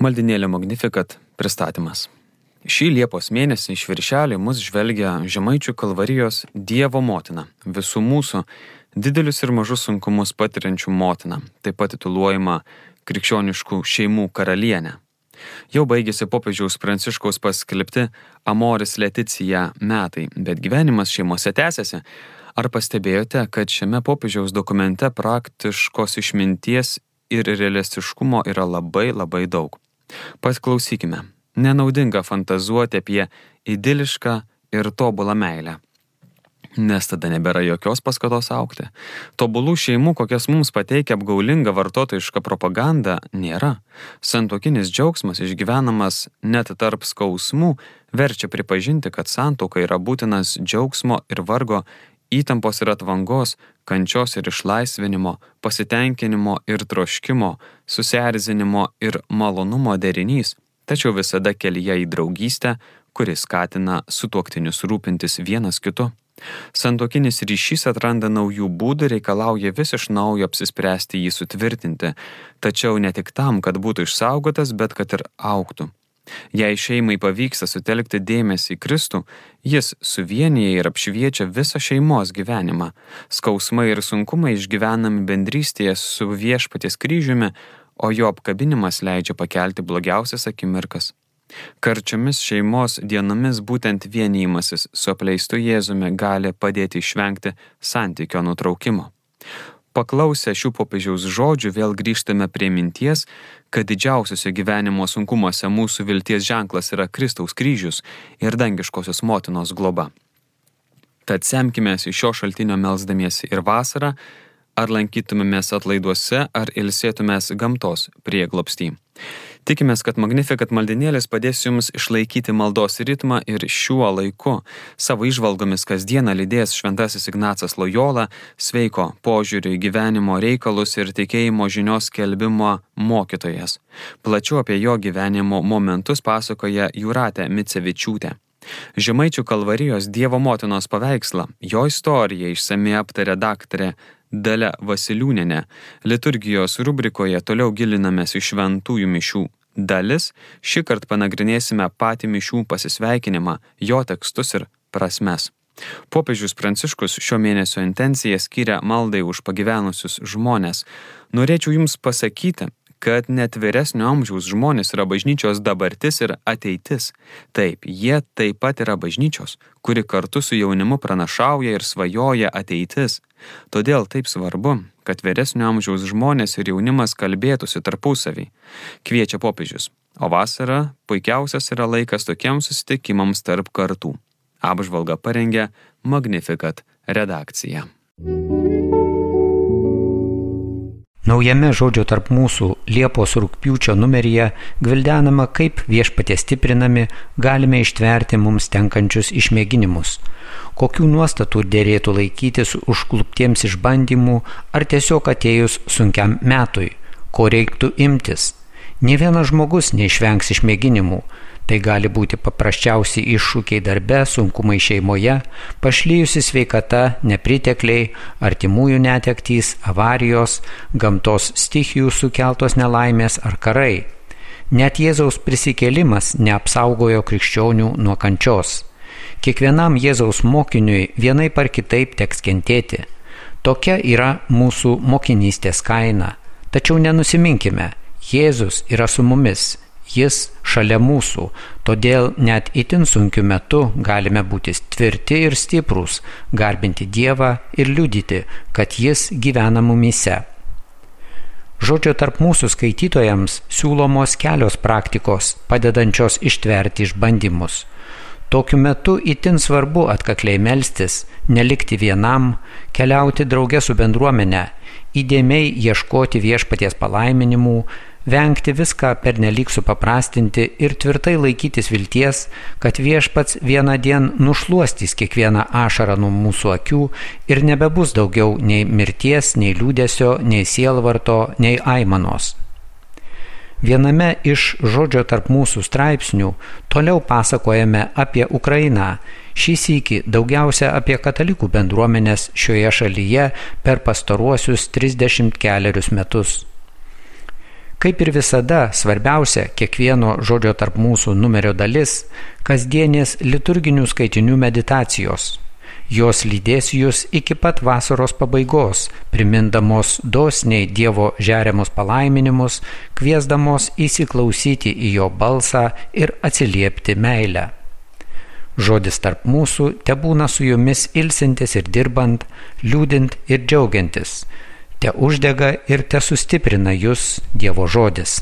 Maldinėlė Magnificat pristatymas. Šį Liepos mėnesį iš viršelį mus žvelgia Žemaičių kalvarijos Dievo motina, visų mūsų didelius ir mažus sunkumus patiriančių motina, taip pat tituluojama krikščioniškų šeimų karalienė. Jau baigėsi popiežiaus pranciškaus paskelbti Amoris Leticija metai, bet gyvenimas šeimose tęsiasi. Ar pastebėjote, kad šiame popiežiaus dokumente praktiškos išminties ir realistiškumo yra labai labai daug? Pasiklausykime. Nenaudinga fantazuoti apie idilišką ir tobulą meilę. Nes tada nebėra jokios paskatos aukti. Tobulų šeimų, kokias mums pateikia apgaulinga vartotojiška propaganda, nėra. Santokinis džiaugsmas išgyvenamas net tarp skausmų verčia pripažinti, kad santoka yra būtinas džiaugsmo ir vargo įtampos ir atvangos, kančios ir išlaisvinimo, pasitenkinimo ir troškimo, susierzinimo ir malonumo derinys, tačiau visada kelyje į draugystę, kuris skatina sutuoktinius rūpintis vienas kitu. Santokinis ryšys atranda naujų būdų, reikalauja vis iš naujo apsispręsti jį sutvirtinti, tačiau ne tik tam, kad būtų išsaugotas, bet kad ir auktų. Jei šeimai pavyksta sutelkti dėmesį į Kristų, jis suvienyje ir apšviečia visą šeimos gyvenimą. Skausmai ir sunkumai išgyvenami bendrystėje su viešpaties kryžiumi, o jo apkabinimas leidžia pakelti blogiausias akimirkas. Karčiomis šeimos dienomis būtent vienijimasis su apleistu Jėzumi gali padėti išvengti santykio nutraukimo. Paklausę šių popiežiaus žodžių vėl grįžtame prie minties, kad didžiausiuose gyvenimo sunkumuose mūsų vilties ženklas yra Kristaus kryžius ir dangiškosios motinos globa. Tad semkime iš šio šaltinio melzdamiesi ir vasarą, ar lankytumėmės atlaiduose, ar ilsėtumės gamtos prieglopstį. Tikimės, kad Magnifikat maldinėlis padės jums išlaikyti maldos ritmą ir šiuo laiku savo išvalgomis kasdieną lydės Šventasis Ignacas Lojola, sveiko požiūrių į gyvenimo reikalus ir tikėjimo žinios kelbimo mokytojas. Plačiau apie jo gyvenimo momentus pasakoja Jūratė Micevičiūtė. Žemaičių kalvarijos Dievo motinos paveikslą, jo istoriją išsamei aptarė daktarė Dalia Vasiliūnenė. Liturgijos rubrikoje toliau gilinamės į šventųjų mišių dalis, šį kartą panagrinėsime patį mišių pasisveikinimą, jo tekstus ir prasmes. Popiežius Pranciškus šio mėnesio intenciją skiria maldai už pagyvenusius žmonės. Norėčiau Jums pasakyti, kad net vyresnio amžiaus žmonės yra bažnyčios dabartis ir ateitis. Taip, jie taip pat yra bažnyčios, kuri kartu su jaunimu pranašauja ir svajoja ateitis. Todėl taip svarbu, kad vyresnio amžiaus žmonės ir jaunimas kalbėtųsi tarpusavį. Kviečia popiežius. O vasara puikiausias yra laikas tokiems susitikimams tarp kartų. Apžvalga parengė Magnificat redakcija. thank you Naujame žodžio tarp mūsų Liepos rūpiučio numeryje gvildenama, kaip viešpatie stiprinami galime ištverti mums tenkančius išmėginimus, kokių nuostatų dėrėtų laikytis užkluptiems išbandymų ar tiesiog atėjus sunkiam metui, ko reiktų imtis. Ne vienas žmogus neišvengs išmėginimų, Tai gali būti paprasčiausi iššūkiai darbe, sunkumai šeimoje, pašlyjusi sveikata, nepritekliai, artimųjų netektys, avarijos, gamtos stichijų sukeltos nelaimės ar karai. Net Jėzaus prisikėlimas neapsaugojo krikščionių nuo kančios. Kiekvienam Jėzaus mokiniui vienai par kitaip teks kentėti. Tokia yra mūsų mokinystės kaina. Tačiau nenusiminkime, Jėzus yra su mumis Jis šalia mūsų, todėl net itin sunkiu metu galime būti tvirti ir stiprūs, garbinti Dievą ir liudyti, kad Jis gyvena mumise. Žodžio tarp mūsų skaitytojams siūlomos kelios praktikos, padedančios ištverti išbandymus. Tokiu metu itin svarbu atkakliai melstis, nelikti vienam, keliauti drauge su bendruomenė, įdėmiai ieškoti viešpaties palaiminimų, vengti viską pernelyg supaprastinti ir tvirtai laikytis vilties, kad viešpats vieną dieną nušuostys kiekvieną ašarą nuo mūsų akių ir nebebus daugiau nei mirties, nei liūdėsio, nei sielvarto, nei aimanos. Viename iš žodžio tarp mūsų straipsnių toliau pasakojame apie Ukrainą, šį sįkį daugiausia apie katalikų bendruomenės šioje šalyje per pastaruosius 30 keliarius metus. Kaip ir visada, svarbiausia kiekvieno žodžio tarp mūsų numerio dalis - kasdienės liturginių skaitinių meditacijos. Jos lydės jūs iki pat vasaros pabaigos, primindamos dosniai Dievo žeriamus palaiminimus, kviesdamos įsiklausyti į jo balsą ir atsiliepti meilę. Žodis tarp mūsų te būna su jumis ilsintis ir dirbant, liūdint ir džiaugiantis, te uždega ir te sustiprina jūs Dievo žodis.